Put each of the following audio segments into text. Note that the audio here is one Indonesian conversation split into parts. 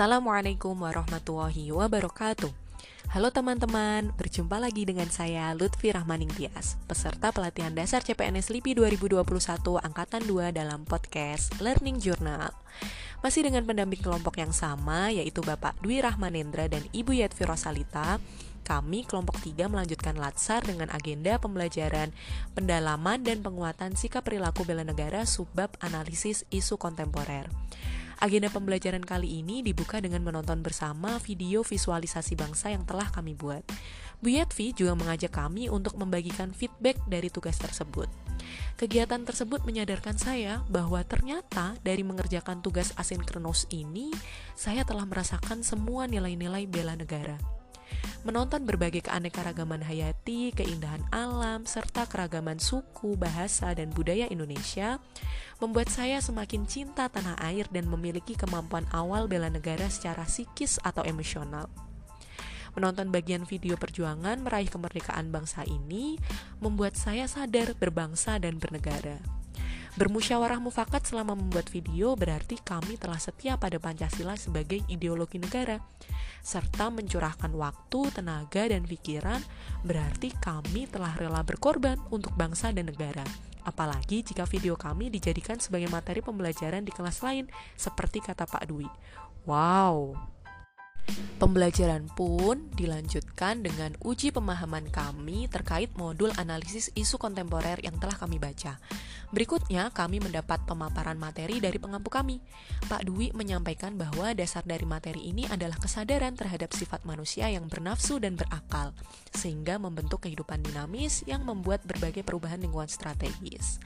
Assalamualaikum warahmatullahi wabarakatuh. Halo teman-teman, berjumpa lagi dengan saya Lutfi Rahmaning Tias, peserta pelatihan dasar CPNS LIPI 2021 Angkatan 2 dalam podcast Learning Journal. Masih dengan pendamping kelompok yang sama, yaitu Bapak Dwi Rahmanendra dan Ibu Yatvi Rosalita, kami kelompok 3 melanjutkan latsar dengan agenda pembelajaran pendalaman dan penguatan sikap perilaku bela negara subbab analisis isu kontemporer. Agenda pembelajaran kali ini dibuka dengan menonton bersama video visualisasi bangsa yang telah kami buat. Bu Yetvi juga mengajak kami untuk membagikan feedback dari tugas tersebut. Kegiatan tersebut menyadarkan saya bahwa ternyata dari mengerjakan tugas asinkronus ini, saya telah merasakan semua nilai-nilai bela negara menonton berbagai keanekaragaman hayati, keindahan alam, serta keragaman suku, bahasa, dan budaya Indonesia, membuat saya semakin cinta tanah air dan memiliki kemampuan awal bela negara secara psikis atau emosional. Menonton bagian video perjuangan meraih kemerdekaan bangsa ini membuat saya sadar berbangsa dan bernegara. Bermusyawarah mufakat selama membuat video berarti kami telah setia pada Pancasila sebagai ideologi negara. Serta mencurahkan waktu, tenaga, dan pikiran berarti kami telah rela berkorban untuk bangsa dan negara. Apalagi jika video kami dijadikan sebagai materi pembelajaran di kelas lain, seperti kata Pak Dwi. Wow, Pembelajaran pun dilanjutkan dengan uji pemahaman kami terkait modul analisis isu kontemporer yang telah kami baca. Berikutnya, kami mendapat pemaparan materi dari pengampu kami. Pak Dwi menyampaikan bahwa dasar dari materi ini adalah kesadaran terhadap sifat manusia yang bernafsu dan berakal, sehingga membentuk kehidupan dinamis yang membuat berbagai perubahan lingkungan strategis.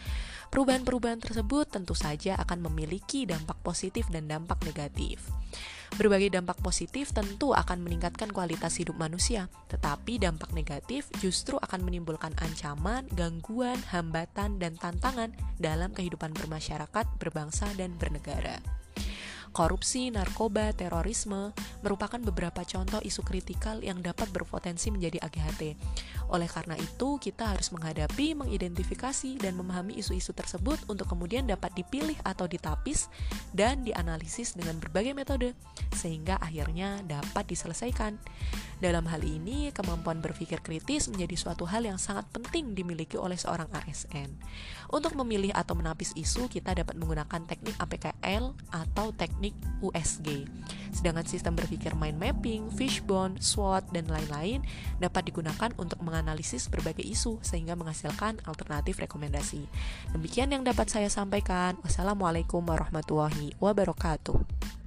Perubahan-perubahan tersebut tentu saja akan memiliki dampak positif dan dampak negatif. Berbagai dampak positif tentu akan meningkatkan kualitas hidup manusia, tetapi dampak negatif justru akan menimbulkan ancaman, gangguan, hambatan, dan tantangan dalam kehidupan bermasyarakat, berbangsa, dan bernegara. Korupsi, narkoba, terorisme merupakan beberapa contoh isu kritikal yang dapat berpotensi menjadi AGHT. Oleh karena itu, kita harus menghadapi, mengidentifikasi, dan memahami isu-isu tersebut untuk kemudian dapat dipilih atau ditapis dan dianalisis dengan berbagai metode, sehingga akhirnya dapat diselesaikan. Dalam hal ini, kemampuan berpikir kritis menjadi suatu hal yang sangat penting dimiliki oleh seorang ASN. Untuk memilih atau menapis isu, kita dapat menggunakan teknik APKL atau teknik teknik USG. Sedangkan sistem berpikir mind mapping, fishbone, SWOT, dan lain-lain dapat digunakan untuk menganalisis berbagai isu sehingga menghasilkan alternatif rekomendasi. Demikian yang dapat saya sampaikan. Wassalamualaikum warahmatullahi wabarakatuh.